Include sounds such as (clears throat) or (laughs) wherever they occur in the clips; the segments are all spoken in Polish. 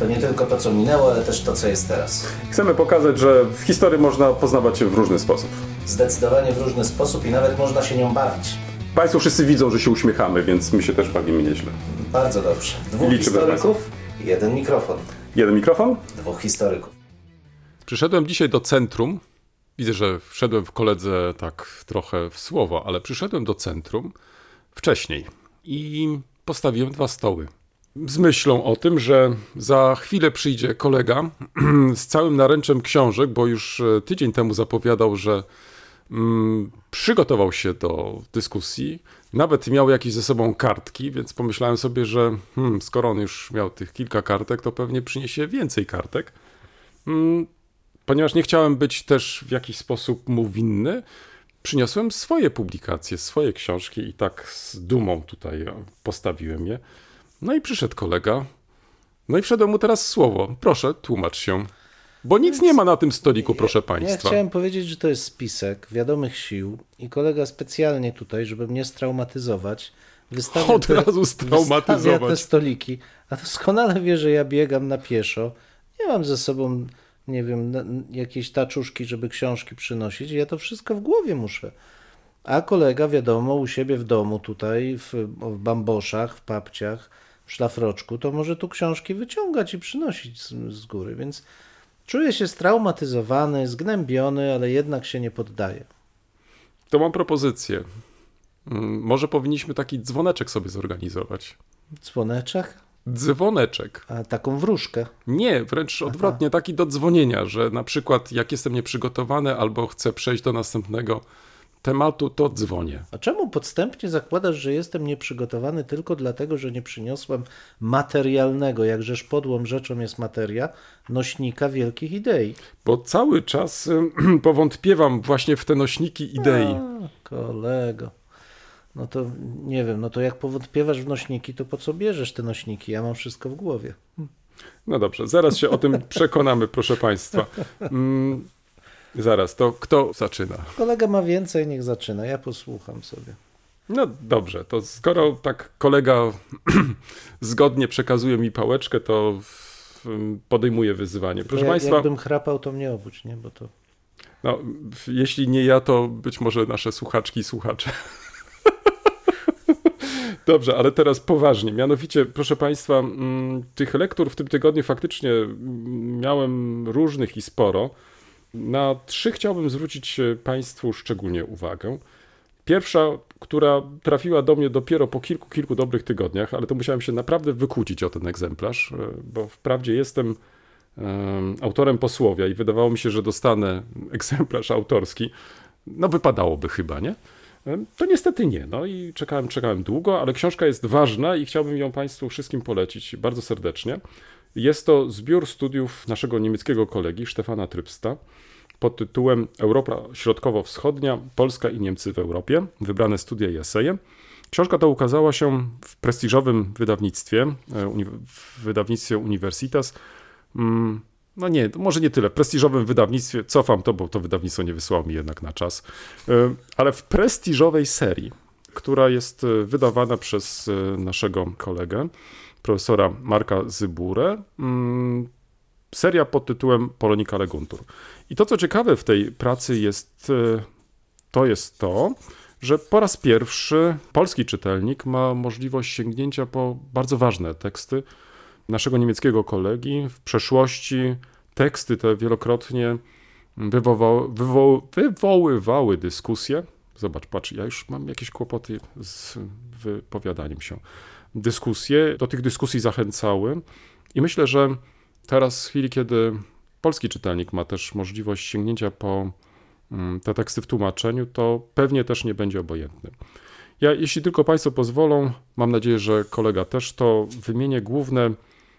To nie tylko to, co minęło, ale też to, co jest teraz. Chcemy pokazać, że w historii można poznawać się w różny sposób. Zdecydowanie w różny sposób i nawet można się nią bawić. Państwo wszyscy widzą, że się uśmiechamy, więc my się też bawimy nieźle. Bardzo dobrze. Dwóch Liczymy historyków, jeden mikrofon. Jeden mikrofon? Dwóch historyków. Przyszedłem dzisiaj do centrum. Widzę, że wszedłem w koledze tak trochę w słowo, ale przyszedłem do centrum wcześniej i postawiłem dwa stoły. Z myślą o tym, że za chwilę przyjdzie kolega (clears throat) z całym naręczem książek, bo już e, tydzień temu zapowiadał, że mm, przygotował się do dyskusji, nawet miał jakieś ze sobą kartki, więc pomyślałem sobie, że hmm, skoro on już miał tych kilka kartek, to pewnie przyniesie więcej kartek. Mm, ponieważ nie chciałem być też w jakiś sposób mu winny, przyniosłem swoje publikacje, swoje książki i tak z dumą tutaj postawiłem je. No i przyszedł kolega. No i wszedłem mu teraz słowo. Proszę, tłumacz się. Bo nic nie ma na tym stoliku, proszę Ja państwa. chciałem powiedzieć, że to jest spisek wiadomych sił i kolega specjalnie tutaj, żeby mnie straumatyzować, wystawia Od te, razu wystawia te straumatyzować. stoliki, a doskonale wie, że ja biegam na pieszo. Nie mam ze sobą, nie wiem, jakiejś taczuszki, żeby książki przynosić. Ja to wszystko w głowie muszę. A kolega, wiadomo, u siebie w domu tutaj, w, w bamboszach, w papciach, szlafroczku, to może tu książki wyciągać i przynosić z, z góry, więc czuję się straumatyzowany, zgnębiony, ale jednak się nie poddaję. To mam propozycję. Mm, Może powinniśmy taki dzwoneczek sobie zorganizować. Dzwoneczek? Dzwoneczek. A taką wróżkę. Nie, wręcz odwrotnie, taki do dzwonienia, że na przykład jak jestem nieprzygotowany albo chcę przejść do następnego tematu, to dzwonię. A czemu podstępnie zakładasz, że jestem nieprzygotowany tylko dlatego, że nie przyniosłem materialnego, jakżeż podłą rzeczą jest materia, nośnika wielkich idei? Bo cały czas (clears throat) powątpiewam właśnie w te nośniki idei. A, kolego. No to nie wiem, no to jak powątpiewasz w nośniki, to po co bierzesz te nośniki? Ja mam wszystko w głowie. No dobrze, zaraz się o tym (laughs) przekonamy, proszę Państwa. Mm, zaraz, to kto zaczyna? Kolega ma więcej, niech zaczyna, ja posłucham sobie. No dobrze, to skoro tak kolega (clears throat) zgodnie przekazuje mi pałeczkę, to w- podejmuję wyzwanie. Proszę jak, Państwa, Jakbym chrapał, to mnie obudź, nie? Bo to... no, jeśli nie ja, to być może nasze słuchaczki i słuchacze. (laughs) Dobrze, ale teraz poważnie. Mianowicie, proszę Państwa, mm, tych lektur w tym tygodniu faktycznie mm, miałem różnych i sporo. Na trzy chciałbym zwrócić Państwu szczególnie uwagę. Pierwsza, która trafiła do mnie dopiero po kilku, kilku dobrych tygodniach, ale to musiałem się naprawdę wykłócić o ten egzemplarz, e, bo wprawdzie jestem em, autorem posłowia i wydawało mi się, że dostanę (laughs) egzemplarz autorski. No wypadałoby chyba, nie? To niestety nie, no i czekałem, czekałem długo, ale książka jest ważna i chciałbym ją Państwu wszystkim polecić bardzo serdecznie. Jest to zbiór studiów naszego niemieckiego kolegi Stefana Trypsta pod tytułem Europa Środkowo-Wschodnia, Polska i Niemcy w Europie, wybrane studia i eseje. Książka ta ukazała się w prestiżowym wydawnictwie, e, w wydawnictwie Universitas. Mm, No nie, może nie tyle. W prestiżowym wydawnictwie, cofam to, bo to wydawnictwo nie wysłało mi jednak na czas, E, ale w prestiżowej serii, która jest e, wydawana przez naszego kolegę, profesora Marka Zyburę. Mm, Seria pod tytułem Polonika Leguntur. I to, co ciekawe w tej pracy jest, e, to jest to, że po raz pierwszy polski czytelnik ma możliwość sięgnięcia po bardzo ważne teksty naszego niemieckiego kolegi. W przeszłości teksty te wielokrotnie wywoła, wywo, wywoływały dyskusje. Zobacz, patrz, ja już mam jakieś kłopoty z wypowiadaniem się. Dyskusje, do tych dyskusji zachęcały i myślę, że teraz w chwili, kiedy polski czytelnik ma też możliwość sięgnięcia po mm, te teksty w tłumaczeniu, to pewnie też nie będzie obojętny. Ja, jeśli tylko Państwo pozwolą, mam nadzieję, że kolega też, to wymienię główne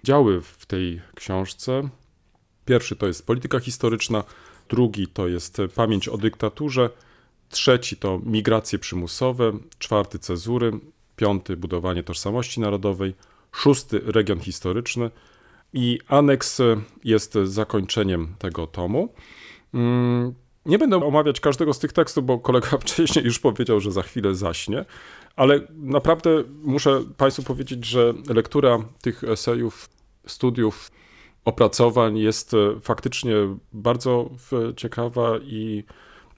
działy w tej książce. Pierwszy to jest polityka historyczna, drugi to jest pamięć o dyktaturze, trzeci to migracje przymusowe, czwarty cezury, piąty budowanie tożsamości narodowej, szósty region historyczny i aneks jest zakończeniem tego tomu. Mm, Nie będę omawiać każdego z tych tekstów, bo kolega (laughs) wcześniej już powiedział, że za chwilę zaśnie, ale naprawdę muszę Państwu powiedzieć, że lektura tych esejów, studiów, opracowań jest e, faktycznie bardzo e, ciekawa i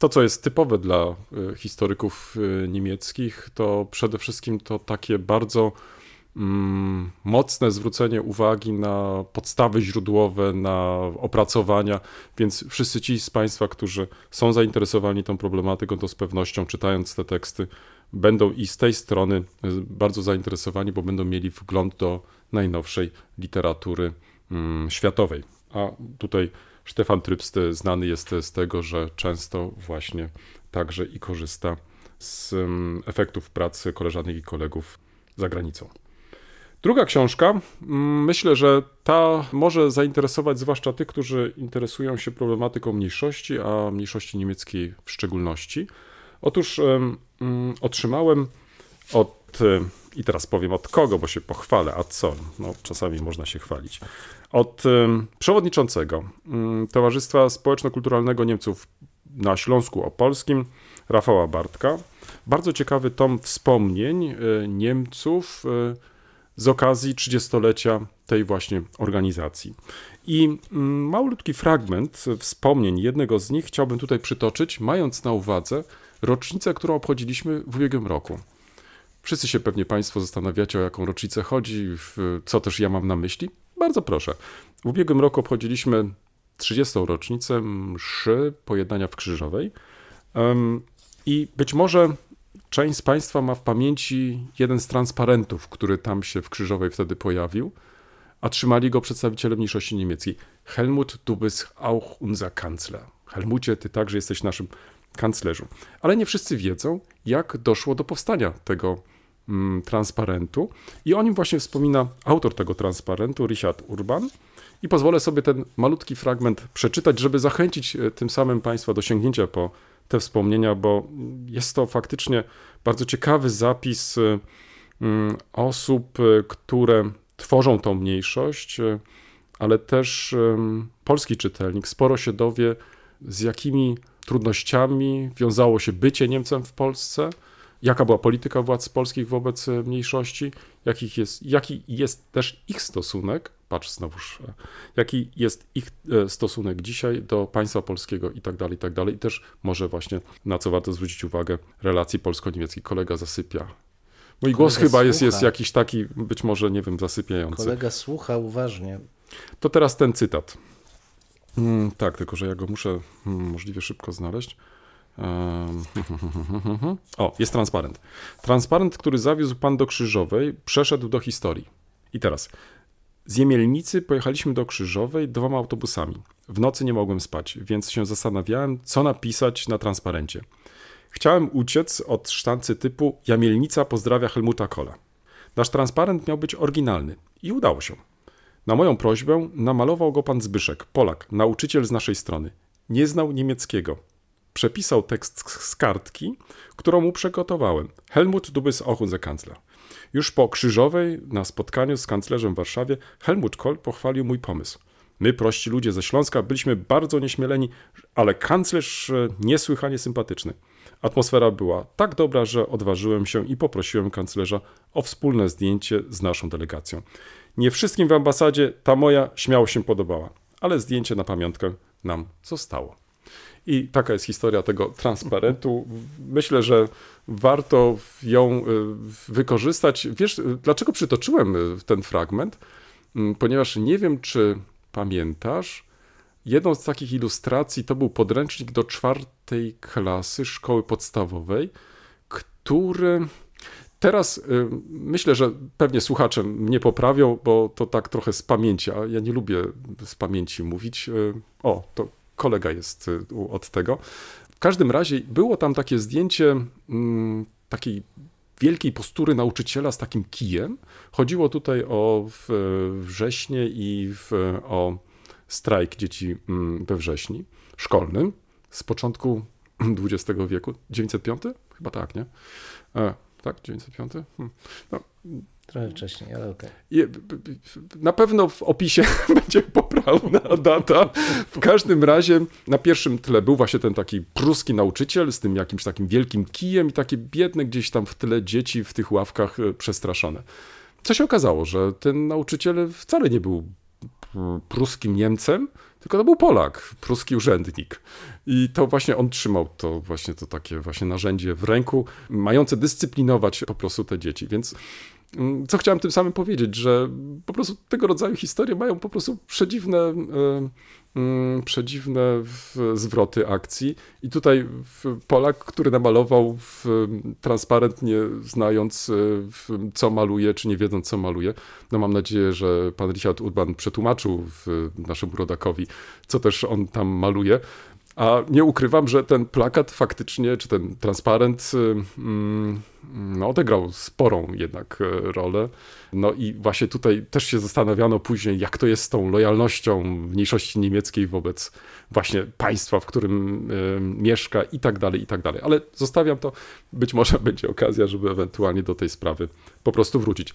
to, co jest typowe dla e, historyków e, niemieckich, to przede wszystkim to takie bardzo mm, mocne zwrócenie uwagi na podstawy źródłowe, na opracowania, więc wszyscy ci z Państwa, którzy są zainteresowani tą problematyką, to z pewnością czytając te teksty będą i z tej strony e, bardzo zainteresowani, bo będą mieli wgląd do najnowszej literatury mm, światowej. A tutaj Stefan Trybst znany jest z tego, że często właśnie także i korzysta z mm, efektów pracy koleżanek i kolegów za granicą. Druga książka, mm, myślę, że ta może zainteresować zwłaszcza tych, którzy interesują się problematyką mniejszości, a mniejszości niemieckiej w szczególności. Otóż mm, otrzymałem od, i teraz powiem od kogo, bo się pochwalę, a co? No, czasami można się chwalić. Od przewodniczącego mm, Towarzystwa Społeczno-Kulturalnego Niemców na Śląsku Opolskim, Rafała Bartka. Bardzo ciekawy tom wspomnień e, Niemców e, z okazji 30-lecia tej właśnie organizacji. I mm, malutki fragment wspomnień jednego z nich chciałbym tutaj przytoczyć, mając na uwadze rocznicę, którą obchodziliśmy w ubiegłym roku. Wszyscy się pewnie Państwo zastanawiacie, o jaką rocznicę chodzi, co też ja mam na myśli. Bardzo proszę. W ubiegłym roku obchodziliśmy 30. rocznicę mszy pojednania w Krzyżowej. I być może część z Państwa ma w pamięci jeden z transparentów, który tam się w Krzyżowej wtedy pojawił, a trzymali go przedstawiciele mniejszości niemieckiej. Helmut, du bist auch unser Kanzler. Helmucie, ty także jesteś naszym kanclerzu. Ale nie wszyscy wiedzą, jak doszło do powstania tego transparentu. I o nim właśnie wspomina autor tego transparentu, Richard Urban. I pozwolę sobie ten malutki fragment przeczytać, żeby zachęcić e, tym samym Państwa do sięgnięcia po te wspomnienia, bo jest to faktycznie bardzo ciekawy zapis e, mm, osób, e, które tworzą tą mniejszość, ale też polski czytelnik sporo się dowie, z jakimi trudnościami wiązało się bycie Niemcem w Polsce, jaka była polityka władz polskich wobec e, mniejszości, jakich jest, jaki jest też ich stosunek, patrz znowuż, e, jaki jest ich e, stosunek dzisiaj do państwa polskiego i tak dalej, i tak dalej. I też może właśnie, na co warto zwrócić uwagę, relacji polsko-niemieckich. Kolega zasypia. Mój głos Kolega chyba jest, jest jakiś taki, być może, nie wiem, zasypiający. Kolega słucha uważnie. To teraz ten cytat. Mm, tak, tylko że ja go muszę mm, możliwie szybko znaleźć. (laughs) O, jest transparent. Transparent, który zawiózł pan do Krzyżowej, przeszedł do historii. I teraz. Z Jemielnicy pojechaliśmy do Krzyżowej dwoma autobusami. W nocy nie mogłem spać, więc się zastanawiałem, co napisać na transparencie. Chciałem uciec od sztancy typu Jamielnica pozdrawia Helmuta Kohla. Nasz transparent miał być oryginalny i udało się. Na moją prośbę namalował go pan Zbyszek, Polak, nauczyciel z naszej strony. Nie znał niemieckiego. Przepisał tekst z kartki, którą mu przygotowałem. Helmut, du bist auch unser Kanzler. Już po Krzyżowej, na spotkaniu z kanclerzem w Warszawie, Helmut Kohl pochwalił mój pomysł. My, prości ludzie ze Śląska, byliśmy bardzo nieśmieleni, ale kanclerz e, niesłychanie sympatyczny. Atmosfera była tak dobra, że odważyłem się i poprosiłem kanclerza o wspólne zdjęcie z naszą delegacją. Nie wszystkim w ambasadzie ta moja śmiało się podobała, ale zdjęcie na pamiątkę nam zostało. I taka jest historia tego transparentu. Myślę, że warto ją y, wykorzystać. Wiesz, dlaczego przytoczyłem y, ten fragment? Mm, Ponieważ nie wiem, czy pamiętasz, jedną z takich ilustracji to był podręcznik do czwartej klasy szkoły podstawowej, który teraz y, myślę, że pewnie słuchacze mnie poprawią, bo to tak trochę z pamięci, a ja nie lubię z pamięci mówić. O, to kolega jest y, od tego. W każdym razie było tam takie zdjęcie mm, takiej wielkiej postury nauczyciela z takim kijem. Chodziło tutaj o wrześnie i w, o strajk dzieci mm, we wrześni szkolnym z początku (clears throat) XX wieku. 905? Chyba tak, nie? E, tak, 905? Hmm. No, Trochę wcześniej, ale okej. b- na pewno w opisie (laughs) będzie poprawna data. W każdym razie na pierwszym tle był właśnie ten taki pruski nauczyciel z tym jakimś takim wielkim kijem i takie biedne gdzieś tam w tle dzieci w tych ławkach e, przestraszone. Co się okazało, że ten nauczyciel wcale nie był pruskim Niemcem, tylko to był Polak, pruski urzędnik. I to właśnie on trzymał to właśnie to takie właśnie narzędzie w ręku, mające dyscyplinować po prostu te dzieci. Więc Co chciałem tym samym powiedzieć, że po prostu tego rodzaju historie mają po prostu przedziwne, e, mm, przedziwne zwroty akcji. I tutaj Polak, który namalował w transparent, nie znając, e, co maluje, czy nie wiedząc, co maluje. No mam nadzieję, że pan Richard Urban przetłumaczył naszemu rodakowi, co też on tam maluje. A nie ukrywam, że ten plakat faktycznie, czy ten transparent, y, mm, no, odegrał sporą jednak e, rolę. No i właśnie tutaj też się zastanawiano później, jak to jest z tą lojalnością mniejszości niemieckiej wobec właśnie państwa, w którym e, mieszka i tak dalej, i tak dalej. Ale zostawiam to, być może (laughs) będzie okazja, żeby ewentualnie do tej sprawy po prostu wrócić.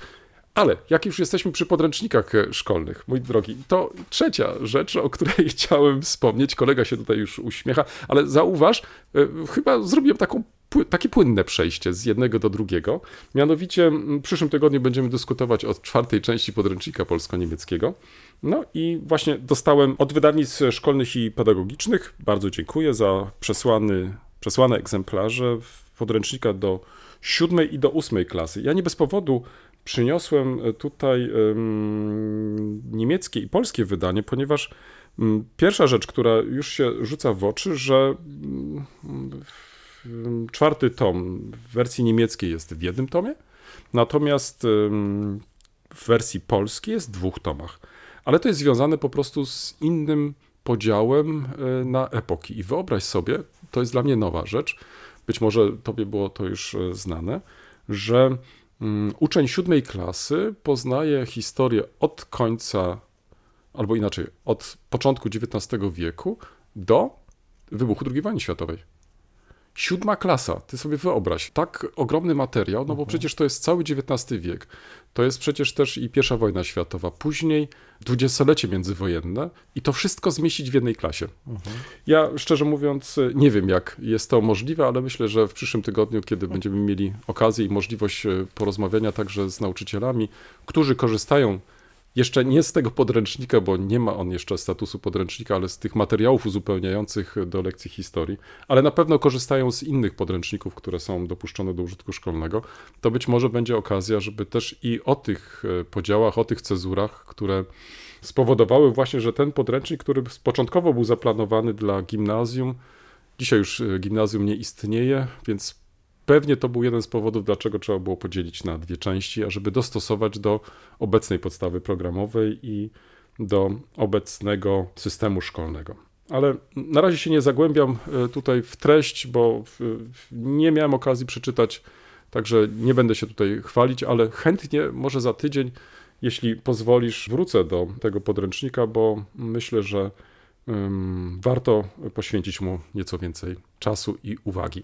Ale jak już jesteśmy przy podręcznikach e, szkolnych, mój drogi, to trzecia rzecz, o której (laughs) chciałem wspomnieć, kolega się tutaj już uśmiecha, ale zauważ, e, chyba zrobiłem taką, takie płynne przejście z jednego do drugiego. Mianowicie w przyszłym tygodniu będziemy dyskutować o czwartej części podręcznika polsko-niemieckiego. No i właśnie dostałem od wydawnictw szkolnych i pedagogicznych, bardzo dziękuję za przesłany, przesłane egzemplarze podręcznika do siódmej i do ósmej klasy. Ja nie bez powodu przyniosłem e, tutaj em, niemieckie i polskie wydanie, ponieważ mm, pierwsza rzecz, która już się rzuca w oczy, że mm, czwarty tom w wersji niemieckiej jest w jednym tomie, natomiast w wersji polskiej jest w dwóch tomach. Ale to jest związane po prostu z innym podziałem e, na epoki. I wyobraź sobie, to jest dla mnie nowa rzecz, być może tobie było to już e, znane, że uczeń siódmej klasy poznaje historię od końca, albo inaczej, od początku XIX wieku do wybuchu II wojny światowej. Siódma klasa, ty sobie wyobraź, tak ogromny materiał, no bo przecież to jest cały XIX wiek. To jest przecież też i pierwsza wojna światowa, później dwudziestolecie międzywojenne i to wszystko zmieścić w jednej klasie. Ja szczerze mówiąc nie wiem, jak jest to możliwe, ale myślę, że w przyszłym tygodniu, kiedy będziemy mieli okazję i możliwość e, porozmawiania także z nauczycielami, którzy korzystają jeszcze nie z tego podręcznika, bo nie ma on jeszcze statusu podręcznika, ale z tych materiałów uzupełniających do lekcji historii, ale na pewno korzystają z innych podręczników, które są dopuszczone do użytku szkolnego, to być może będzie okazja, żeby też i o tych e, podziałach, o tych cezurach, które spowodowały właśnie, że ten podręcznik, który początkowo był zaplanowany dla gimnazjum, dzisiaj już e, gimnazjum nie istnieje, więc Pewnie to był jeden z powodów, dlaczego trzeba było podzielić na dwie części, ażeby dostosować do obecnej podstawy programowej i do obecnego systemu szkolnego. Ale na razie się nie zagłębiam e, tutaj w treść, bo nie miałem okazji przeczytać, także nie będę się tutaj chwalić, ale chętnie może za tydzień, jeśli pozwolisz, wrócę do tego podręcznika, bo myślę, że warto poświęcić mu nieco więcej czasu i uwagi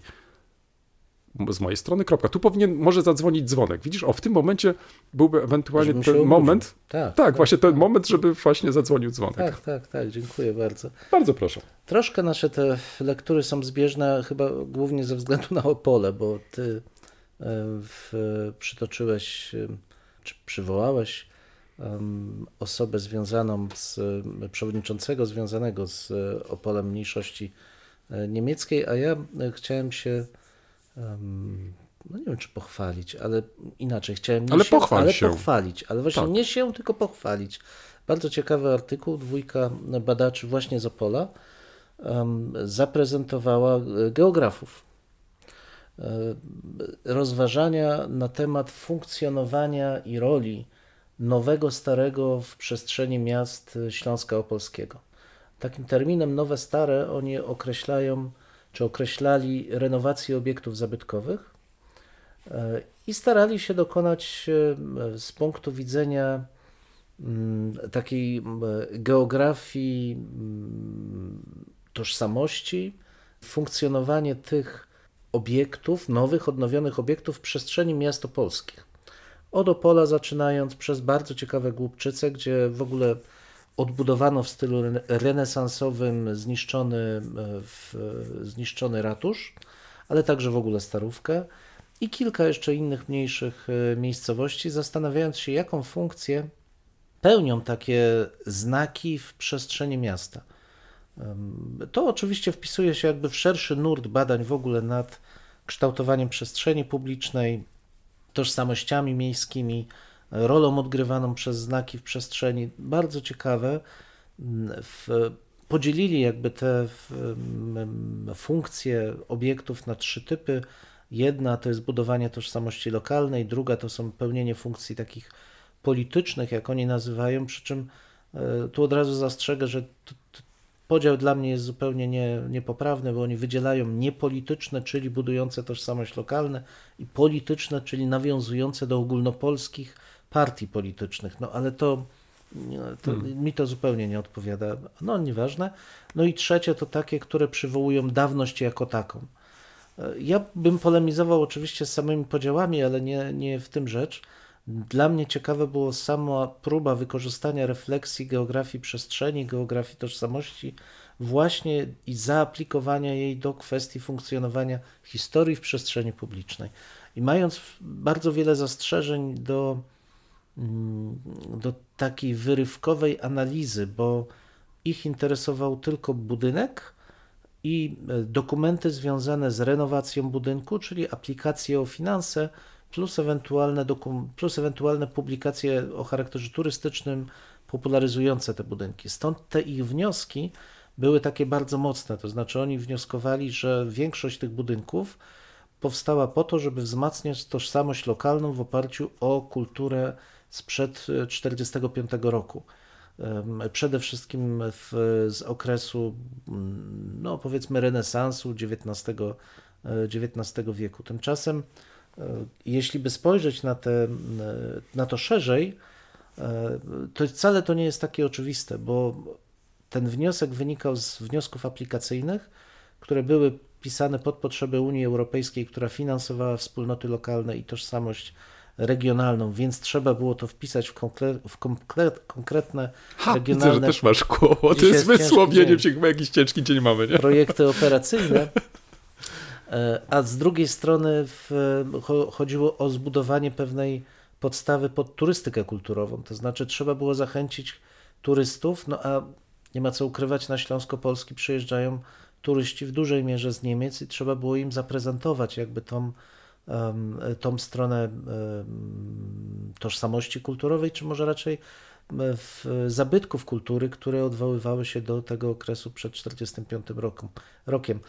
z mojej strony, kropka. Tu powinien może zadzwonić dzwonek. Widzisz, o w tym momencie byłby ewentualnie Żebym ten moment. Tak, Tak, właśnie ten moment, żeby właśnie zadzwonił dzwonek. Tak, tak, tak, dziękuję bardzo. Bardzo proszę. Troszkę nasze te lektury są zbieżne, chyba głównie ze względu na Opole, bo ty e, w, przytoczyłeś, e, czy przywołałeś osobę związaną z e, przewodniczącego związanego z Opolem mniejszości niemieckiej, a ja chciałem się em, no nie wiem czy pochwalić, ale inaczej chciałem nie Ale się, pochwal ale się. pochwalić, ale właśnie Tak. nie się, tylko pochwalić. Bardzo ciekawy artykuł, dwójka badaczy właśnie z Opola em, zaprezentowała e, geografów. E, Rozważania na temat funkcjonowania i roli nowego, starego w przestrzeni miast e, Śląska Opolskiego. Takim terminem nowe, stare oni określają, czy określali renowację obiektów zabytkowych e, i starali się dokonać e, z punktu widzenia mm, takiej geografii mm, tożsamości, funkcjonowanie tych obiektów, nowych, odnowionych obiektów w przestrzeni miastopolskich. Od Opola zaczynając przez bardzo ciekawe Głubczyce, gdzie w ogóle odbudowano w stylu rene- renesansowym zniszczony, e, w, zniszczony ratusz, ale także w ogóle Starówkę i kilka jeszcze innych mniejszych e, miejscowości, zastanawiając się, jaką funkcję pełnią takie znaki w przestrzeni miasta. To oczywiście wpisuje się jakby w szerszy nurt badań w ogóle nad kształtowaniem przestrzeni publicznej, tożsamościami miejskimi, rolą odgrywaną przez znaki w przestrzeni. Bardzo ciekawe. Mm, W, podzielili jakby te mm, funkcje obiektów na trzy typy. Jedna to jest budowanie tożsamości lokalnej, druga to są pełnienie funkcji takich politycznych, jak oni nazywają, przy czym e, tu od razu zastrzegę, że podział dla mnie jest zupełnie nie, niepoprawny, bo oni wydzielają niepolityczne, czyli budujące tożsamość lokalne i polityczne, czyli nawiązujące do ogólnopolskich partii politycznych. No ale to, to mi to zupełnie nie odpowiada. No nieważne. No i trzecie to takie, które przywołują dawność jako taką. E, Ja bym polemizował oczywiście z samymi podziałami, ale nie, nie w tym rzecz. Dla mnie ciekawe było sama próba wykorzystania refleksji geografii przestrzeni, geografii tożsamości, właśnie i zaaplikowania jej do kwestii funkcjonowania historii w przestrzeni publicznej. I mając bardzo wiele zastrzeżeń do, do takiej wyrywkowej analizy, bo ich interesował tylko budynek, i e, dokumenty związane z renowacją budynku, czyli aplikacje o finanse, plus ewentualne, plus ewentualne publikacje o charakterze turystycznym, popularyzujące te budynki. Stąd te ich wnioski były takie bardzo mocne, to znaczy oni wnioskowali, że większość tych budynków powstała po to, żeby wzmacniać tożsamość lokalną w oparciu o kulturę sprzed 1945 roku. Em, Przede wszystkim w, z okresu, mm, no powiedzmy, renesansu XIX, e, XIX wieku. Tymczasem, e, jeśli by spojrzeć na, te, na to szerzej, e, to wcale to nie jest takie oczywiste, bo ten wniosek wynikał z wniosków aplikacyjnych, które były pisane pod potrzeby Unii Europejskiej, która finansowała wspólnoty lokalne i tożsamość regionalną, więc trzeba było to wpisać w, konkre- w konkre- konkretne Ha, widzę, że regionalne też masz kłopot Dzisiaj z jest się, chyba jakiś ciężki dzień mamy, nie? projekty operacyjne, e, a z drugiej strony w, cho- chodziło o zbudowanie pewnej podstawy pod turystykę kulturową. To znaczy trzeba było zachęcić turystów, no a nie ma co ukrywać, na Śląsko-Polski przyjeżdżają turyści w dużej mierze z Niemiec i trzeba było im zaprezentować jakby tą, tą stronę tożsamości kulturowej, czy może raczej zabytków kultury, które odwoływały się do tego okresu przed 1945 roku, rokiem.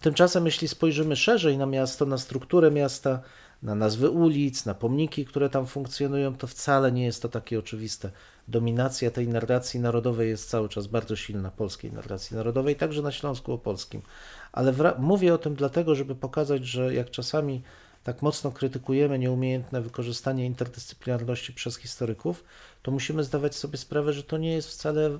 Tymczasem, jeśli spojrzymy szerzej na miasto, na strukturę miasta, na nazwy ulic, na pomniki, które tam funkcjonują, to wcale nie jest to takie oczywiste. Dominacja tej narracji narodowej jest cały czas bardzo silna, polskiej narracji narodowej, także na Śląsku Opolskim. Ale mówię o tym dlatego, żeby pokazać, że jak czasami tak mocno krytykujemy nieumiejętne wykorzystanie interdyscyplinarności przez historyków, to musimy zdawać sobie sprawę, że to nie jest wcale y,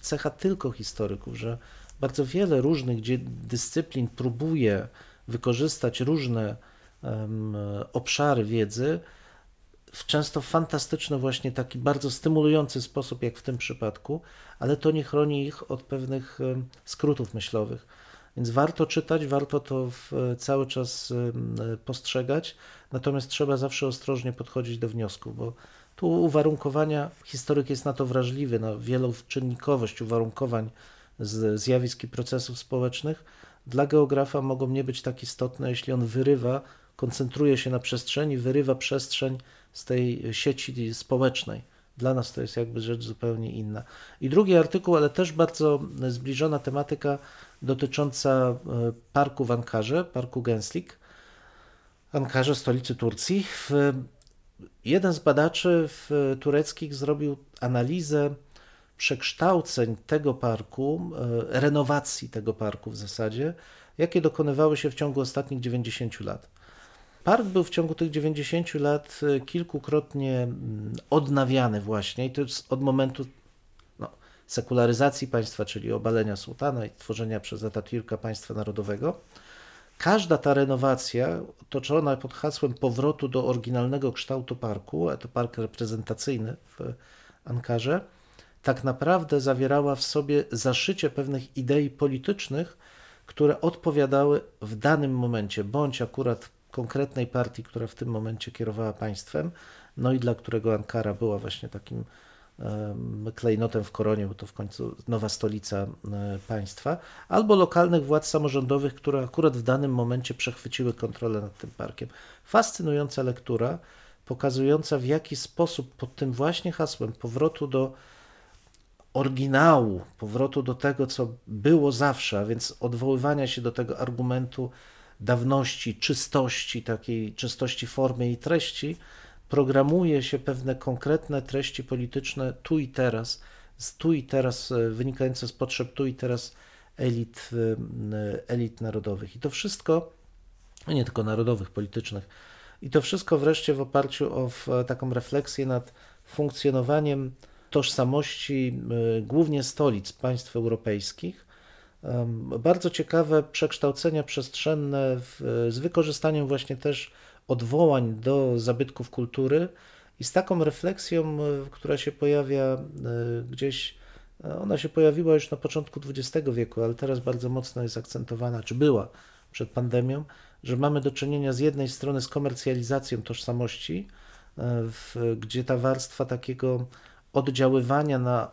cecha tylko historyków, że bardzo wiele różnych dyscyplin próbuje wykorzystać różne em, obszary wiedzy w często fantastyczny, właśnie taki bardzo stymulujący sposób, jak w tym przypadku, ale to nie chroni ich od pewnych em, skrótów myślowych. Więc warto czytać, warto to w, cały czas postrzegać, natomiast trzeba zawsze ostrożnie podchodzić do wniosku, bo tu uwarunkowania, historyk jest na to wrażliwy, na wieloczynnikowość uwarunkowań z zjawisk i procesów społecznych. Dla geografa mogą nie być tak istotne, jeśli on wyrywa, koncentruje się na przestrzeni, wyrywa przestrzeń z tej sieci społecznej. Dla nas to jest jakby rzecz zupełnie inna. I drugi artykuł, ale też bardzo zbliżona tematyka dotycząca e, parku w Ankarze, parku Genslik. Ankarze, stolicy Turcji. Jeden z badaczy w, tureckich zrobił analizę przekształceń tego parku, e, renowacji tego parku w zasadzie, jakie dokonywały się w ciągu ostatnich 90 lat. Park był w ciągu tych 90 lat e, kilkukrotnie mm, odnawiany właśnie i to jest od momentu no, sekularyzacji państwa, czyli obalenia sułtana i tworzenia przez Atatürka państwa narodowego. Każda ta renowacja otoczona pod hasłem powrotu do oryginalnego kształtu parku, a to park reprezentacyjny w Ankarze, tak naprawdę zawierała w sobie zaszycie pewnych idei politycznych, które odpowiadały w danym momencie, bądź akurat konkretnej partii, która w tym momencie kierowała państwem, no i dla którego Ankara była właśnie takim em, klejnotem w koronie, bo to w końcu nowa stolica e, państwa, albo lokalnych władz samorządowych, które akurat w danym momencie przechwyciły kontrolę nad tym parkiem. Fascynująca lektura, pokazująca w jaki sposób pod tym właśnie hasłem powrotu do oryginału, powrotu do tego, co było zawsze, a więc odwoływania się do tego argumentu dawności, czystości, takiej czystości formy i treści, programuje się pewne konkretne treści polityczne tu i teraz, tu i teraz e, wynikające z potrzeb tu i teraz elit, e, elit narodowych. I to wszystko, nie tylko narodowych, politycznych, i to wszystko wreszcie w oparciu o taką refleksję nad funkcjonowaniem tożsamości głównie stolic państw europejskich. Bardzo ciekawe przekształcenia przestrzenne w, z wykorzystaniem właśnie też odwołań do zabytków kultury i z taką refleksją, y, która się pojawia y, gdzieś, y, ona się pojawiła już na początku XX wieku, ale teraz bardzo mocno jest akcentowana, czy była przed pandemią, że mamy do czynienia z jednej strony z komercjalizacją tożsamości, e, w, gdzie ta warstwa takiego oddziaływania na,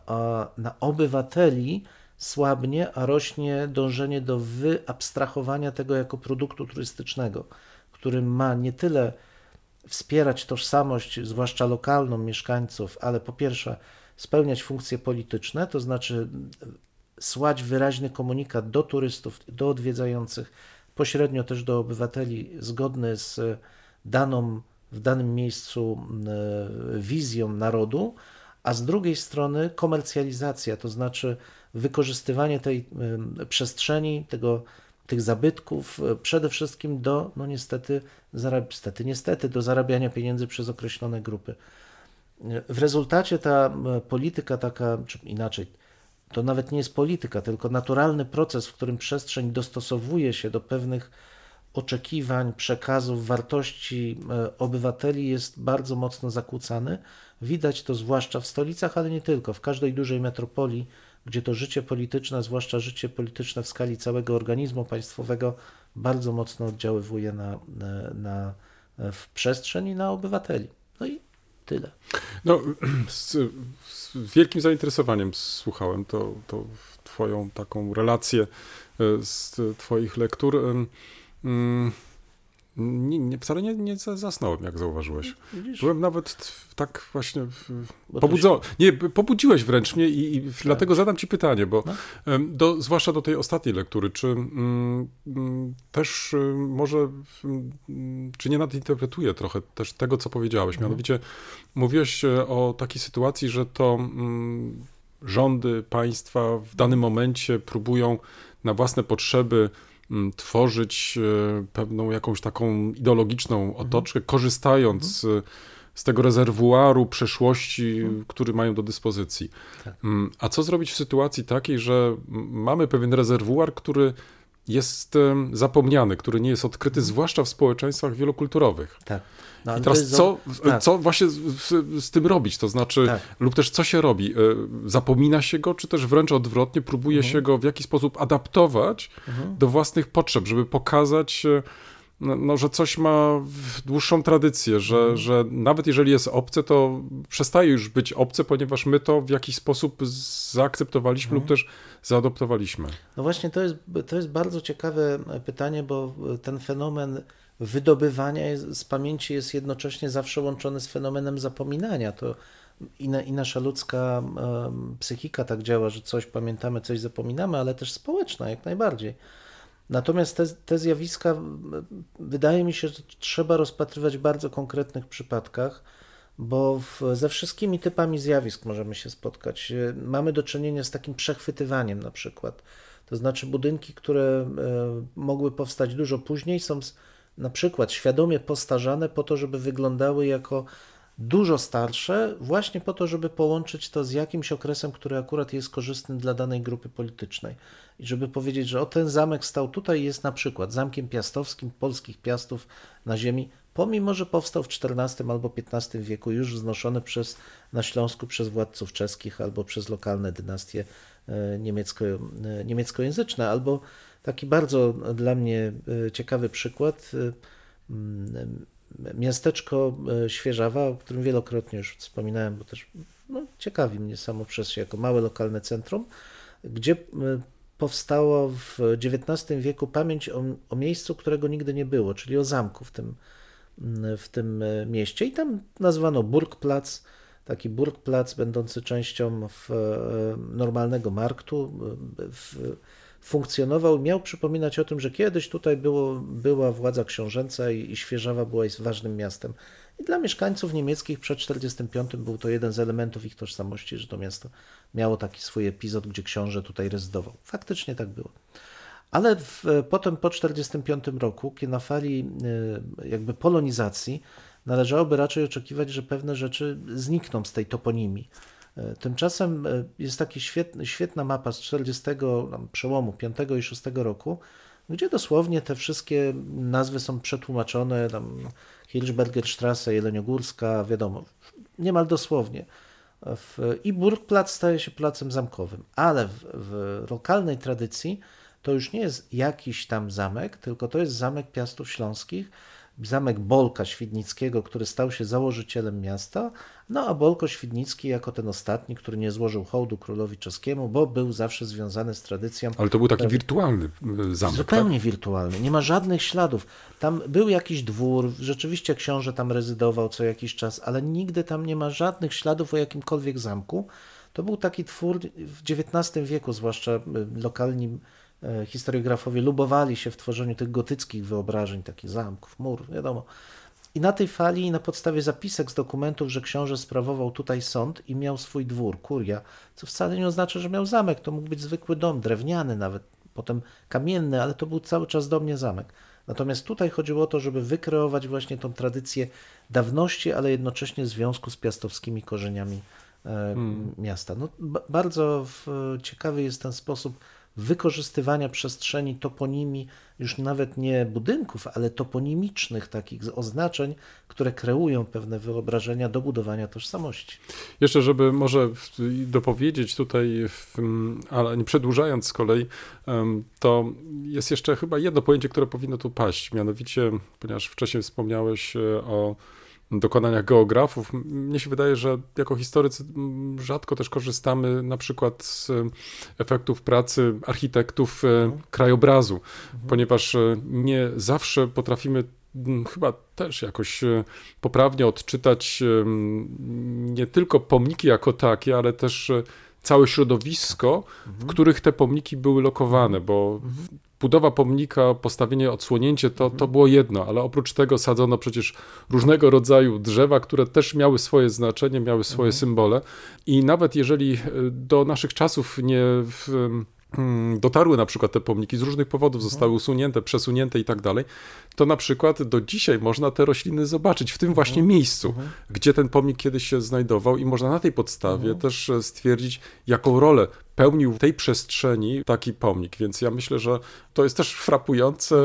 na obywateli słabnie, a rośnie dążenie do wyabstrahowania tego jako produktu turystycznego, który ma nie tyle wspierać tożsamość, zwłaszcza lokalną mieszkańców, ale po pierwsze spełniać funkcje polityczne, to znaczy słać wyraźny komunikat do turystów, do odwiedzających, pośrednio też do obywateli, zgodny z daną w danym miejscu e, wizją narodu, a z drugiej strony komercjalizacja, to znaczy wykorzystywanie tej e, przestrzeni, tego, tych zabytków e, przede wszystkim do, no niestety, zarab- niestety, niestety, do zarabiania pieniędzy przez określone grupy. W rezultacie ta e, polityka taka, czy inaczej, to nawet nie jest polityka, tylko naturalny proces, w którym przestrzeń dostosowuje się do pewnych oczekiwań, przekazów, wartości e, obywateli jest bardzo mocno zakłócany. Widać to zwłaszcza w stolicach, ale nie tylko, w każdej dużej metropolii, gdzie to życie polityczne, zwłaszcza życie polityczne w skali całego organizmu państwowego, bardzo mocno oddziaływuje na, e, na, w przestrzeń i na obywateli. No i tyle. No, z, z wielkim zainteresowaniem słuchałem to, to twoją taką relację e, z twoich lektur. Mm, Nie, nie, wcale nie, nie za- zasnąłem, jak zauważyłeś. Widzisz? Byłem nawet tak właśnie w- Bo to pobudzo... Nie, pobudziłeś wręcz mnie i, i dlatego zadam ci pytanie, bo No. do, zwłaszcza do tej ostatniej lektury, czy mm, mm, też y, może, mm, czy nie nadinterpretuję trochę też tego, co powiedziałeś, Mhm. mianowicie mówiłeś e, o takiej sytuacji, że to mm, rządy, państwa w danym momencie próbują na własne potrzeby tworzyć e, pewną jakąś taką ideologiczną otoczkę, korzystając z, z tego rezerwuaru przeszłości, który mają do dyspozycji. Tak. Mm, A co zrobić w sytuacji takiej, że mamy pewien rezerwuar, który jest zapomniany, który nie jest odkryty, zwłaszcza w społeczeństwach wielokulturowych. Tak. No, I teraz co, tak. co właśnie z, z, tym robić? To znaczy, Tak. lub też co się robi? E, Zapomina się go, czy też wręcz odwrotnie, próbuje Mhm. się go w jakiś sposób adaptować do własnych potrzeb, żeby pokazać, e, no, no, że coś ma dłuższą tradycję, że, Mhm. że nawet jeżeli jest obce, to przestaje już być obce, ponieważ my to w jakiś sposób zaakceptowaliśmy Mhm. lub też zaadoptowaliśmy. No właśnie, to jest, to jest bardzo ciekawe pytanie, bo ten fenomen wydobywania z pamięci jest jednocześnie zawsze łączony z fenomenem zapominania. To i, na, i nasza ludzka psychika tak działa, że coś pamiętamy, coś zapominamy, ale też społeczna jak najbardziej. Natomiast te, te zjawiska wydaje mi się, że trzeba rozpatrywać w bardzo konkretnych przypadkach, bo w, ze wszystkimi typami zjawisk możemy się spotkać. E, Mamy do czynienia z takim przechwytywaniem na przykład. To znaczy budynki, które e, mogły powstać dużo później, są na przykład świadomie postarzane po to, żeby wyglądały jako dużo starsze, właśnie po to, żeby połączyć to z jakimś okresem, który akurat jest korzystny dla danej grupy politycznej. I żeby powiedzieć, że o ten zamek stał tutaj, jest na przykład zamkiem piastowskim polskich piastów na ziemi, pomimo że powstał w XIV albo XV wieku, już wznoszony przez, na Śląsku przez władców czeskich albo przez lokalne dynastie e, niemiecko, e, niemieckojęzyczne, albo taki bardzo dla mnie e, ciekawy przykład. Mm, Miasteczko e, Świeżawa, o którym wielokrotnie już wspominałem, bo też no, ciekawi mnie samo przez się jako małe lokalne centrum, gdzie e, powstało w XIX wieku pamięć o, o miejscu, którego nigdy nie było, czyli o zamku w tym, w tym e, mieście. I tam nazwano Burgplatz, taki Burgplatz będący częścią normalnego marktu. W, funkcjonował, miał przypominać o tym, że kiedyś tutaj było, była władza książęca i, i Świeżawa była jest ważnym miastem. I dla mieszkańców niemieckich przed 1945 był to jeden z elementów ich tożsamości, że to miasto miało taki swój epizod, gdzie książę tutaj rezydował. Faktycznie tak było. Ale w, potem po 1945 roku, kiedy na fali y, jakby polonizacji, należałoby raczej oczekiwać, że pewne rzeczy znikną z tej toponimii. Y, Tymczasem y, jest taka świetna, mapa z 40 tam, przełomu 5 i 6 roku, gdzie dosłownie te wszystkie nazwy są przetłumaczone, tam Hilsbergerstrasse, Jeleniogórska, wiadomo, niemal dosłownie. W, I Burgplatz staje się placem zamkowym, ale w, w lokalnej tradycji to już nie jest jakiś tam zamek, tylko to jest zamek Piastów Śląskich, zamek Bolka Świdnickiego, który stał się założycielem miasta, no a Bolko Świdnicki jako ten ostatni, który nie złożył hołdu królowi czeskiemu, bo był zawsze związany z tradycją Ale to był taki wirtualny e, zamek, Zupełnie wirtualny, nie ma żadnych śladów. Tam był jakiś dwór, rzeczywiście książę tam rezydował co jakiś czas, ale nigdy tam nie ma żadnych śladów o jakimkolwiek zamku. To był taki twór w XIX wieku, zwłaszcza lokalni e, historiografowie lubowali się w tworzeniu tych gotyckich wyobrażeń, takich zamków, mur, wiadomo. I na tej fali, na podstawie zapisek z dokumentów, że książę sprawował tutaj sąd i miał swój dwór, kuria, co wcale nie oznacza, że miał zamek, to mógł być zwykły dom, drewniany nawet, potem kamienny, ale to był cały czas do mnie zamek. Natomiast tutaj chodziło o to, żeby wykreować właśnie tą tradycję dawności, ale jednocześnie związku z piastowskimi korzeniami e, miasta. No, ba- bardzo w, ciekawy jest ten sposób wykorzystywania przestrzeni toponimii, już nawet nie budynków, ale toponimicznych takich oznaczeń, które kreują pewne wyobrażenia do budowania tożsamości. Jeszcze, żeby może dopowiedzieć tutaj, ale nie przedłużając z kolei, to jest jeszcze chyba jedno pojęcie, które powinno tu paść. Mianowicie, ponieważ wcześniej wspomniałeś e, o dokonaniach geografów, mnie się wydaje, że jako historycy rzadko też korzystamy na przykład z e, efektów pracy architektów e, krajobrazu, ponieważ e, nie zawsze potrafimy m, chyba też jakoś poprawnie odczytać nie tylko pomniki jako takie, ale też całe środowisko, w których te pomniki były lokowane, bo budowa pomnika, postawienie, odsłonięcie to, to było jedno, ale oprócz tego sadzono przecież różnego rodzaju drzewa, które też miały swoje znaczenie, miały swoje symbole. I nawet jeżeli e, do naszych czasów nie w, dotarły na przykład te pomniki z różnych powodów, zostały usunięte, przesunięte i tak dalej, to na przykład do dzisiaj można te rośliny zobaczyć w tym właśnie miejscu, gdzie ten pomnik kiedyś się znajdował i można na tej podstawie też e, stwierdzić, jaką rolę pełnił w tej przestrzeni taki pomnik. Więc ja myślę, że to jest też frapujące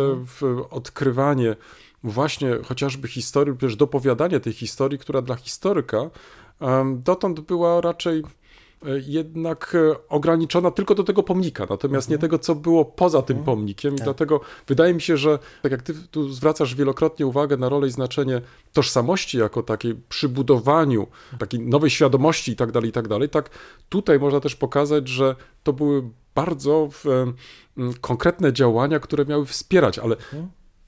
odkrywanie właśnie chociażby historii, też dopowiadanie tej historii, która dla historyka dotąd była raczej jednak e, ograniczona tylko do tego pomnika, natomiast nie tego, co było poza tym pomnikiem. I dlatego wydaje mi się, że tak jak ty tu zwracasz wielokrotnie uwagę na rolę i znaczenie tożsamości jako takiej przy budowaniu takiej nowej świadomości i tak dalej, i tak dalej, tak tutaj można też pokazać, że to były bardzo w, em, konkretne działania, które miały wspierać, ale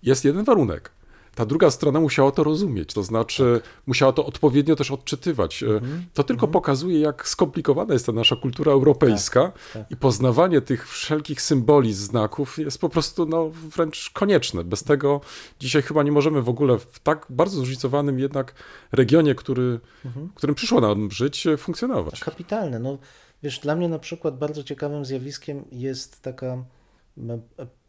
jest jeden warunek. Ta druga strona musiała to rozumieć, to znaczy musiała to odpowiednio też odczytywać. E, To tylko pokazuje, jak skomplikowana jest ta nasza kultura europejska i poznawanie tych wszelkich symboli, znaków jest po prostu no, wręcz konieczne. Bez tego dzisiaj chyba nie możemy w ogóle w tak bardzo zróżnicowanym jednak regionie, który, w którym przyszło nam żyć, e, funkcjonować. Kapitalne. No, wiesz, dla mnie na przykład bardzo ciekawym zjawiskiem jest taka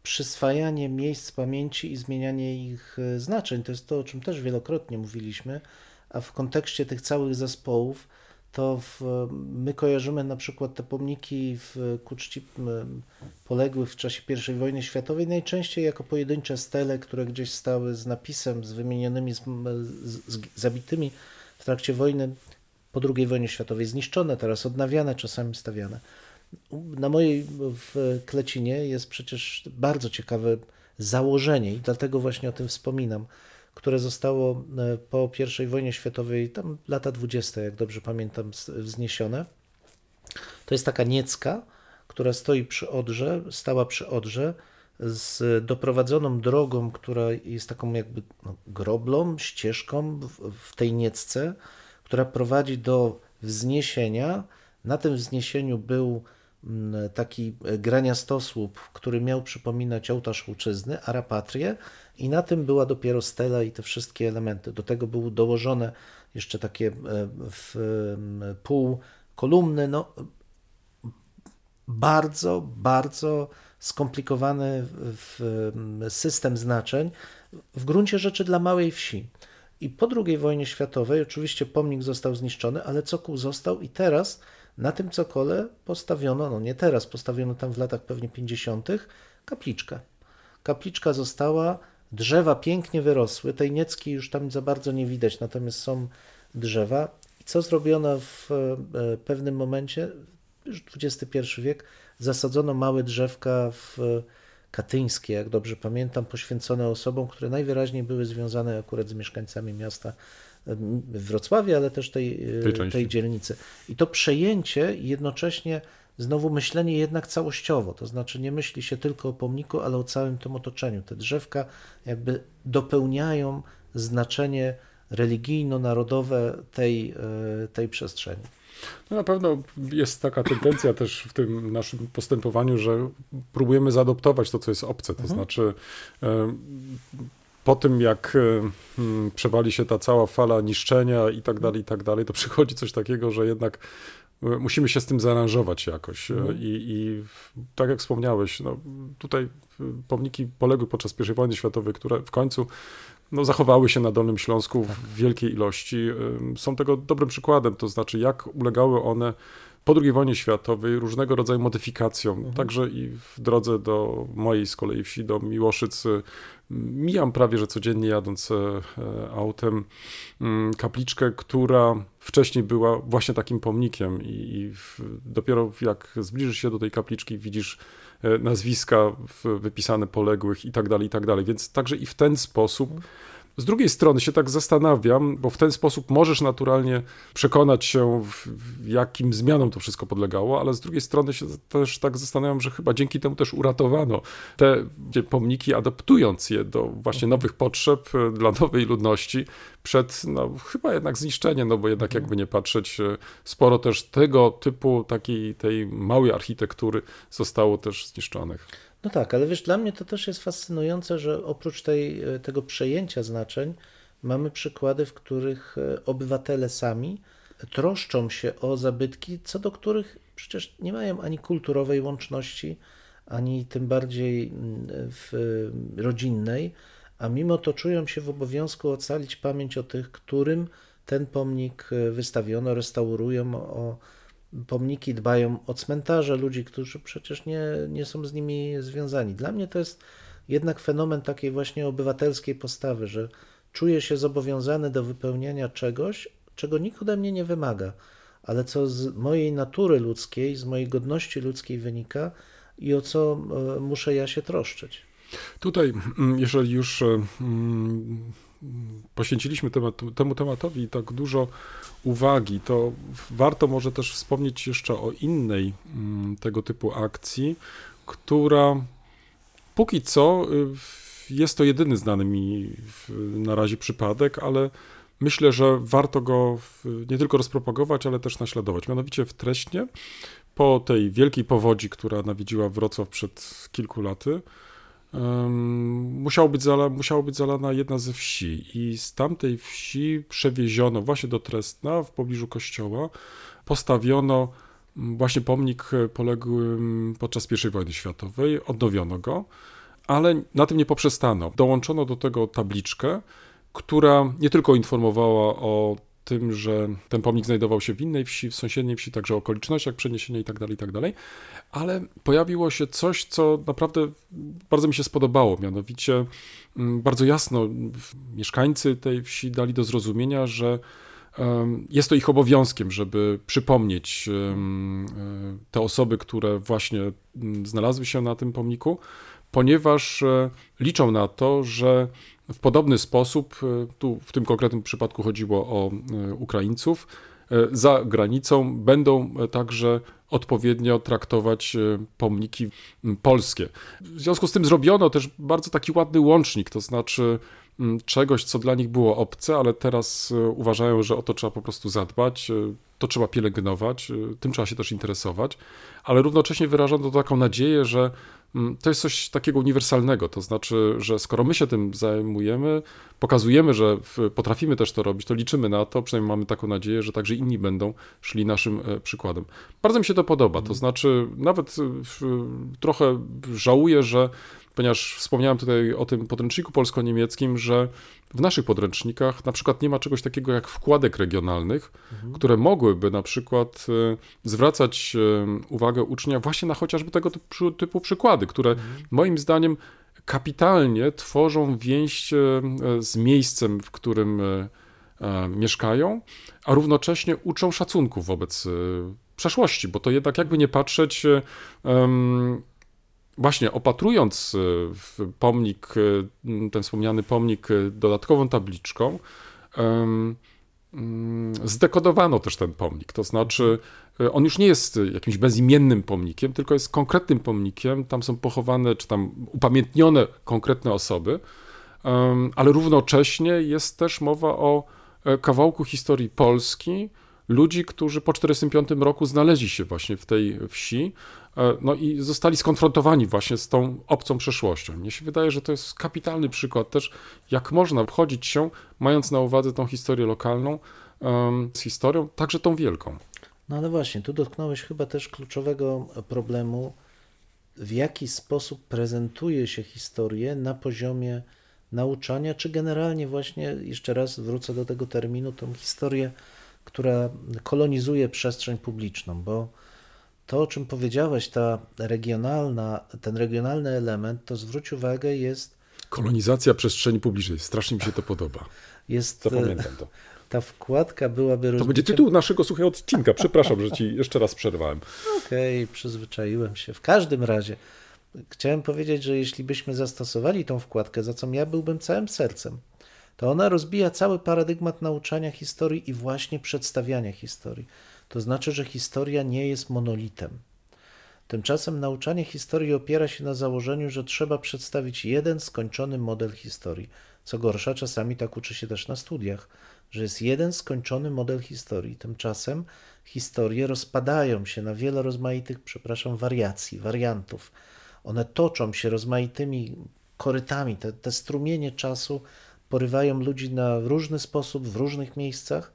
przyswajanie miejsc pamięci i zmienianie ich e, znaczeń. To jest to, o czym też wielokrotnie mówiliśmy, a w kontekście tych całych zespołów, to w, my kojarzymy na przykład te pomniki w, ku czci m, poległych w czasie I wojny światowej najczęściej jako pojedyncze stele, które gdzieś stały z napisem, z wymienionymi, z, z, z zabitymi w trakcie wojny po II wojnie światowej, zniszczone, teraz odnawiane, czasami stawiane. Na mojej w Klecinie jest przecież bardzo ciekawe założenie i dlatego właśnie o tym wspominam, które zostało e, po I wojnie światowej, tam lata 20, jak dobrze pamiętam, wzniesione. To jest taka niecka, która stoi przy Odrze, stała przy Odrze, z doprowadzoną drogą, która jest taką jakby no, groblą, ścieżką w, w tej niecce, która prowadzi do wzniesienia. Na tym wzniesieniu był mm, taki graniastosłup, który miał przypominać ołtarz ojczyzny, arapatrię i na tym była dopiero stela i te wszystkie elementy. Do tego były dołożone jeszcze takie e, w, pół kolumny, no bardzo, bardzo skomplikowany system znaczeń, w gruncie rzeczy dla małej wsi. I po II wojnie światowej oczywiście pomnik został zniszczony, ale cokół został i teraz na tym cokole postawiono, no nie teraz, postawiono tam w latach pewnie 50. kapliczkę. Kapliczka została, drzewa pięknie wyrosły, tej niecki już tam za bardzo nie widać, natomiast są drzewa. I co zrobiono w e, pewnym momencie, już XXI wiek, zasadzono małe drzewka w katyńskie, jak dobrze pamiętam, poświęcone osobom, które najwyraźniej były związane akurat z mieszkańcami miasta w Wrocławiu, ale też tej, tej, tej dzielnicy. I to przejęcie jednocześnie znowu myślenie jednak całościowo, to znaczy nie myśli się tylko o pomniku, ale o całym tym otoczeniu. Te drzewka jakby dopełniają znaczenie religijno-narodowe tej, e, tej przestrzeni. No na pewno jest taka tendencja też w tym naszym postępowaniu, że próbujemy zaadoptować to, co jest obce. To mhm. znaczy, e, po tym jak e, przewali się ta cała fala niszczenia i tak dalej, i tak dalej, to przychodzi coś takiego, że jednak e, musimy się z tym zaaranżować jakoś. Mhm. I, I, tak jak wspomniałeś, no, tutaj pomniki poległy podczas I wojny światowej, które w końcu no, zachowały się na Dolnym Śląsku w tak. wielkiej ilości, są tego dobrym przykładem, to znaczy jak ulegały one po II wojnie światowej różnego rodzaju modyfikacjom. Mhm. Także i w drodze do mojej z kolei wsi, do Miłoszyc, mijam prawie że codziennie jadąc e, autem mm, kapliczkę, która wcześniej była właśnie takim pomnikiem i dopiero jak zbliżysz się do tej kapliczki, widzisz E, nazwiska wypisane poległych i tak dalej, i tak dalej. Więc także i w ten sposób. Z drugiej strony się tak zastanawiam, bo w ten sposób możesz naturalnie przekonać się, jakim zmianom to wszystko podlegało, ale z drugiej strony się też tak zastanawiam, że chyba dzięki temu też uratowano te pomniki, adaptując je do właśnie nowych potrzeb e, dla nowej ludności przed no, chyba jednak zniszczeniem, no bo jednak mhm. jakby nie patrzeć, e, sporo też tego typu takiej tej małej architektury zostało też zniszczonych. No tak, ale wiesz, dla mnie to też jest fascynujące, że oprócz tej, e, tego przejęcia znaczeń mamy przykłady, w których e, obywatele sami troszczą się o zabytki, co do których przecież nie mają ani kulturowej łączności, ani tym bardziej w rodzinnej, a mimo to czują się w obowiązku ocalić pamięć o tych, którym ten pomnik e, wystawiono, restaurują, o pomniki dbają o cmentarze ludzi, którzy przecież nie, nie są z nimi związani. Dla mnie to jest jednak fenomen takiej właśnie obywatelskiej postawy, że czuję się zobowiązany do wypełniania czegoś, czego nikt ode mnie nie wymaga, ale co z mojej natury ludzkiej, z mojej godności ludzkiej wynika i o co e, muszę ja się troszczyć. Tutaj, mm, jeżeli już e, mm, poświęciliśmy temu tematowi tak dużo uwagi, to warto może też wspomnieć jeszcze o innej mm, tego typu akcji, która póki co y, jest to jedyny znany mi na razie przypadek, ale myślę, że warto go nie tylko rozpropagować, ale też naśladować. Mianowicie w Treśnie, po tej wielkiej powodzi, która nawiedziła Wrocław przed kilku laty, musiało być, zala, musiało być zalana jedna ze wsi i z tamtej wsi przewieziono właśnie do Trestna, w pobliżu kościoła, postawiono właśnie pomnik poległym podczas I wojny światowej, odnowiono go, ale na tym nie poprzestano. Dołączono do tego tabliczkę, która nie tylko informowała o tym, że ten pomnik znajdował się w innej wsi, w sąsiedniej wsi, także okolicznościach przeniesienia itd., itd., ale pojawiło się coś, co naprawdę bardzo mi się spodobało, mianowicie mm, bardzo jasno mieszkańcy tej wsi dali do zrozumienia, że jest to ich obowiązkiem, żeby przypomnieć e, te osoby, które właśnie mm, znalazły się na tym pomniku, ponieważ e, liczą na to, że w podobny sposób, e, tu w tym konkretnym przypadku chodziło o e, Ukraińców, e, za granicą będą także odpowiednio traktować pomniki polskie. W związku z tym zrobiono też bardzo taki ładny łącznik, to znaczy czegoś, co dla nich było obce, ale teraz uważają, że o to trzeba po prostu zadbać, to trzeba pielęgnować, tym trzeba się też interesować, ale równocześnie wyrażono taką nadzieję, że to jest coś takiego uniwersalnego, to znaczy, że skoro my się tym zajmujemy, pokazujemy, że potrafimy też to robić, to liczymy na to, przynajmniej mamy taką nadzieję, że także inni będą szli naszym e, przykładem. Bardzo mi się to podoba, to znaczy nawet e, trochę żałuję, że ponieważ wspomniałem tutaj o tym podręczniku polsko-niemieckim, że w naszych podręcznikach na przykład nie ma czegoś takiego jak wkładek regionalnych, które mogłyby na przykład e, zwracać e, uwagę ucznia właśnie na chociażby tego typu, typu przykłady, które moim zdaniem kapitalnie tworzą więź e, z miejscem, w którym e, mieszkają, a równocześnie uczą szacunku wobec przeszłości, bo to jednak jakby nie patrzeć, em, właśnie opatrując e, pomnik, e, ten wspomniany pomnik e, dodatkową tabliczką, mm, zdekodowano też ten pomnik. To znaczy, on już nie jest jakimś bezimiennym pomnikiem, tylko jest konkretnym pomnikiem. Tam są pochowane, czy tam upamiętnione konkretne osoby, ale równocześnie jest też mowa o kawałku historii Polski, ludzi, którzy po 1945 roku znaleźli się właśnie w tej wsi, no i zostali skonfrontowani właśnie z tą obcą przeszłością. Mnie się wydaje, że to jest kapitalny przykład też, jak można wchodzić się, mając na uwadze tą historię lokalną, z historią, także tą wielką. No ale właśnie, tu dotknąłeś chyba też kluczowego problemu, w jaki sposób prezentuje się historię na poziomie nauczania, czy generalnie właśnie, jeszcze raz wrócę do tego terminu, tą historię, która kolonizuje przestrzeń publiczną, bo to, o czym powiedziałeś, ta regionalna, ten regionalny element, to zwróć uwagę, jest, Kolonizacja przestrzeni publicznej, strasznie mi się to podoba. jest e, Zapamiętam to. ta wkładka byłaby To będzie rozbiciem- tytuł naszego słuchaj odcinka. Przepraszam, że ci jeszcze raz przerwałem. Okej, przyzwyczaiłem się. W każdym razie chciałem powiedzieć, że jeśli byśmy zastosowali tą wkładkę, za co ja byłbym całym sercem, to ona rozbija cały paradygmat nauczania historii i właśnie przedstawiania historii. To znaczy, że historia nie jest monolitem. Tymczasem nauczanie historii opiera się na założeniu, że trzeba przedstawić jeden skończony model historii. Co gorsza, czasami tak uczy się też na studiach, że jest jeden skończony model historii. Tymczasem historie rozpadają się na wiele rozmaitych, przepraszam, wariacji, wariantów. One toczą się rozmaitymi korytami. Te, te strumienie czasu porywają ludzi na różny sposób, w różnych miejscach.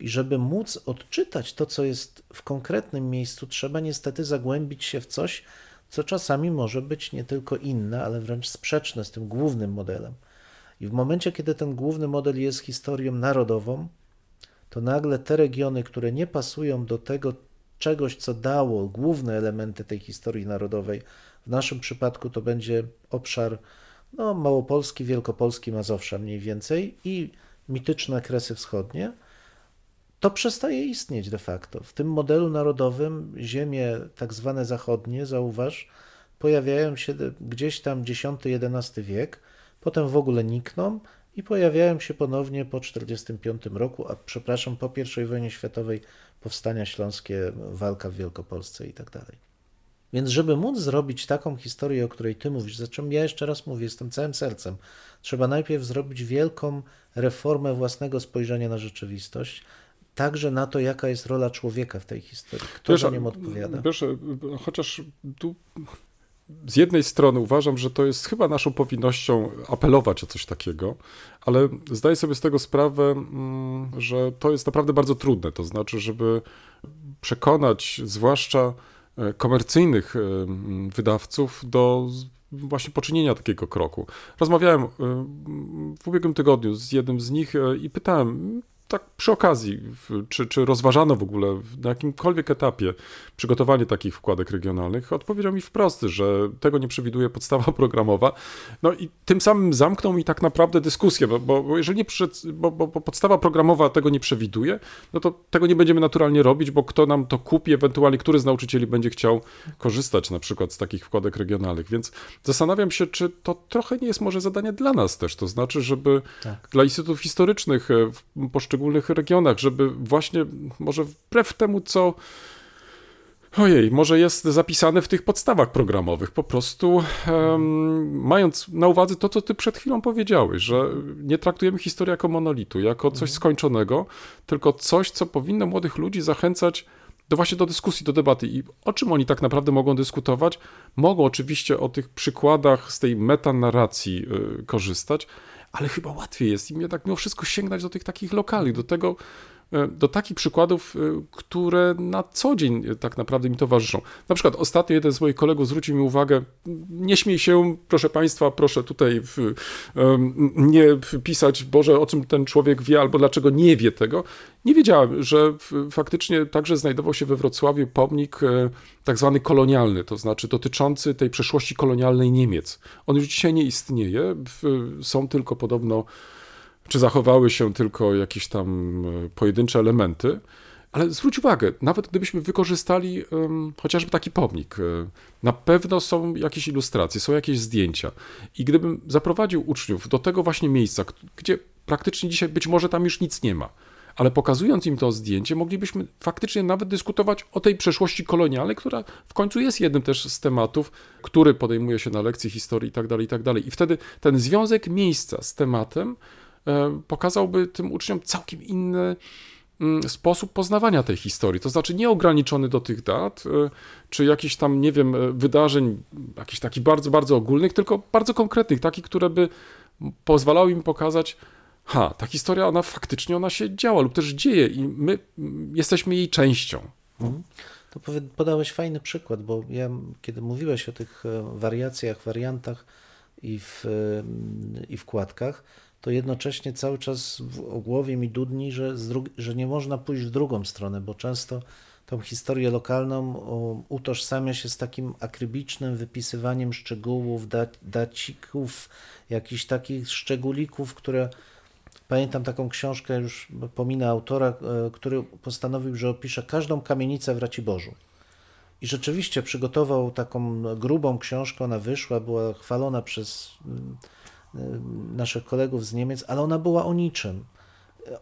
I żeby móc odczytać to, co jest w konkretnym miejscu, trzeba niestety zagłębić się w coś, co czasami może być nie tylko inne, ale wręcz sprzeczne z tym głównym modelem. I w momencie, kiedy ten główny model jest historią narodową, to nagle te regiony, które nie pasują do tego czegoś, co dało główne elementy tej historii narodowej, w naszym przypadku to będzie obszar no, Małopolski, Wielkopolski, Mazowsza mniej więcej i mityczne Kresy Wschodnie, to przestaje istnieć de facto. W tym modelu narodowym ziemie tak zwane zachodnie, zauważ, pojawiają się gdzieś tam X-XI wiek, potem w ogóle nikną i pojawiają się ponownie po 1945 roku, a przepraszam, po I wojnie światowej powstania śląskie, walka w Wielkopolsce i tak dalej. Więc żeby móc zrobić taką historię, o której ty mówisz, za czym ja jeszcze raz mówię, jestem całym sercem, trzeba najpierw zrobić wielką reformę własnego spojrzenia na rzeczywistość, także na to, jaka jest rola człowieka w tej historii, kto Wiesz, za nią odpowiada. Wiesz, chociaż tu z jednej strony uważam, że to jest chyba naszą powinnością apelować o coś takiego, ale zdaję sobie z tego sprawę, mm, że to jest naprawdę bardzo trudne. To znaczy, żeby przekonać zwłaszcza e, komercyjnych e, wydawców do właśnie poczynienia takiego kroku. Rozmawiałem w ubiegłym tygodniu z jednym z nich i pytałem, tak przy okazji, czy, czy rozważano w ogóle na jakimkolwiek etapie przygotowanie takich wkładek regionalnych, odpowiedział mi wprost, że tego nie przewiduje podstawa (laughs) programowa. No i tym samym zamknął mi tak naprawdę dyskusję, bo, bo jeżeli nie przed, bo, bo, bo podstawa programowa tego nie przewiduje, no to tego nie będziemy naturalnie robić, bo kto nam to kupi, ewentualnie który z nauczycieli będzie chciał korzystać na przykład z takich wkładek regionalnych. Więc zastanawiam się, czy to trochę nie jest może zadanie dla nas też, to znaczy, żeby Tak. dla instytutów historycznych e, w poszczególnych regionach, żeby właśnie może wbrew temu, co Ojej, może jest zapisane w tych podstawach programowych, po prostu em, mając na uwadze to, co ty przed chwilą powiedziałeś, że nie traktujemy historii jako monolitu, jako coś skończonego, tylko coś, co powinno młodych ludzi zachęcać do właśnie do dyskusji, do debaty. I o czym oni tak naprawdę mogą dyskutować? Mogą oczywiście o tych przykładach z tej metanarracji y, korzystać, ale chyba łatwiej jest im jednak mimo wszystko sięgnąć do tych takich lokali, do tego, do takich przykładów, e, które na co dzień e, tak naprawdę mi towarzyszą. Na przykład ostatnio jeden z moich kolegów zwrócił mi uwagę, nie śmiej się, proszę Państwa, proszę tutaj w, nie pisać, Boże, o czym ten człowiek wie, albo dlaczego nie wie tego. Nie wiedziałem, że faktycznie także znajdował się we Wrocławiu pomnik e, tak zwany kolonialny, to znaczy dotyczący tej przeszłości kolonialnej Niemiec. On już dzisiaj nie istnieje, są tylko podobno czy zachowały się tylko jakieś tam e, pojedyncze elementy. Ale zwróć uwagę, nawet gdybyśmy wykorzystali em, chociażby taki pomnik, e, na pewno są jakieś ilustracje, są jakieś zdjęcia. I gdybym zaprowadził uczniów do tego właśnie miejsca, gdzie praktycznie dzisiaj być może tam już nic nie ma, ale pokazując im to zdjęcie, moglibyśmy faktycznie nawet dyskutować o tej przeszłości kolonialnej, która w końcu jest jednym też z tematów, który podejmuje się na lekcji historii itd. itd. I wtedy ten związek miejsca z tematem pokazałby tym uczniom całkiem inny mm, sposób poznawania tej historii. To znaczy nieograniczony do tych dat, e, czy jakichś tam, nie wiem, e, wydarzeń, jakichś takich bardzo, bardzo ogólnych, tylko bardzo konkretnych, takich, które by pozwalały im pokazać, ha, ta historia, ona faktycznie, ona się działa lub też dzieje i my mm, jesteśmy jej częścią. To powie- podałeś fajny przykład, bo ja, kiedy mówiłeś o tych e, wariacjach, wariantach i, w, e, i wkładkach, to jednocześnie cały czas w głowie mi dudni, że, że nie można pójść w drugą stronę, bo często tą historię lokalną utożsamia się z takim akrybicznym wypisywaniem szczegółów, da, dacików, jakichś takich szczególików, które Pamiętam taką książkę, już pominę autora, e, który postanowił, że opisze każdą kamienicę w Raciborzu. I rzeczywiście przygotował taką grubą książkę, ona wyszła, była chwalona przez mm, naszych kolegów z Niemiec, ale ona była o niczym.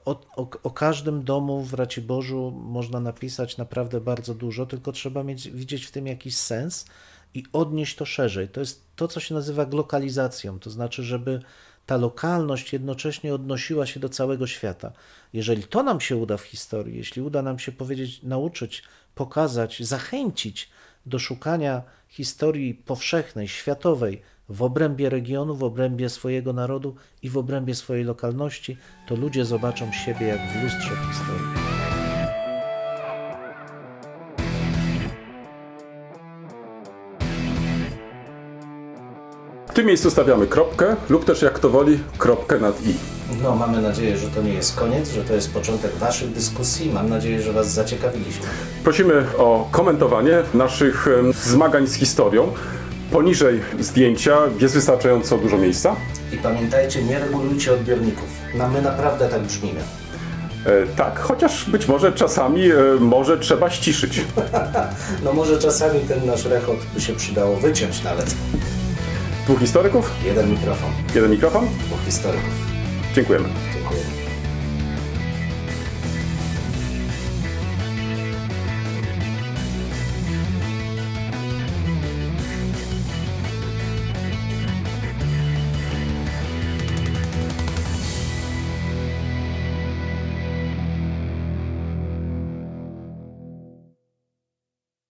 O, o, o każdym domu w Raciborzu można napisać naprawdę bardzo dużo, tylko trzeba mieć, widzieć w tym jakiś sens i odnieść to szerzej. To jest to, co się nazywa glokalizacją, to znaczy, żeby ta lokalność jednocześnie odnosiła się do całego świata. Jeżeli to nam się uda w historii, jeśli uda nam się powiedzieć, nauczyć, pokazać, zachęcić do szukania historii powszechnej, światowej w obrębie regionu, w obrębie swojego narodu i w obrębie swojej lokalności, to ludzie zobaczą siebie jak w lustrze historii. W tym miejscu stawiamy kropkę lub też jak to woli kropkę nad i. No, mamy nadzieję, że to nie jest koniec, że to jest początek Waszych dyskusji. Mam nadzieję, że Was zaciekawiliśmy. Prosimy o komentowanie naszych zmagań z historią. Poniżej zdjęcia jest wystarczająco dużo miejsca. I pamiętajcie, nie regulujcie odbiorników. No, my naprawdę tak brzmimy. E, tak, chociaż być może czasami e, może trzeba ściszyć. (laughs) No może czasami ten nasz rechot by się przydało wyciąć nawet. Dwóch historyków, Jeden mikrofon, jeden mikrofon. dwóch historyków. Dziękujemy. Dziękuję.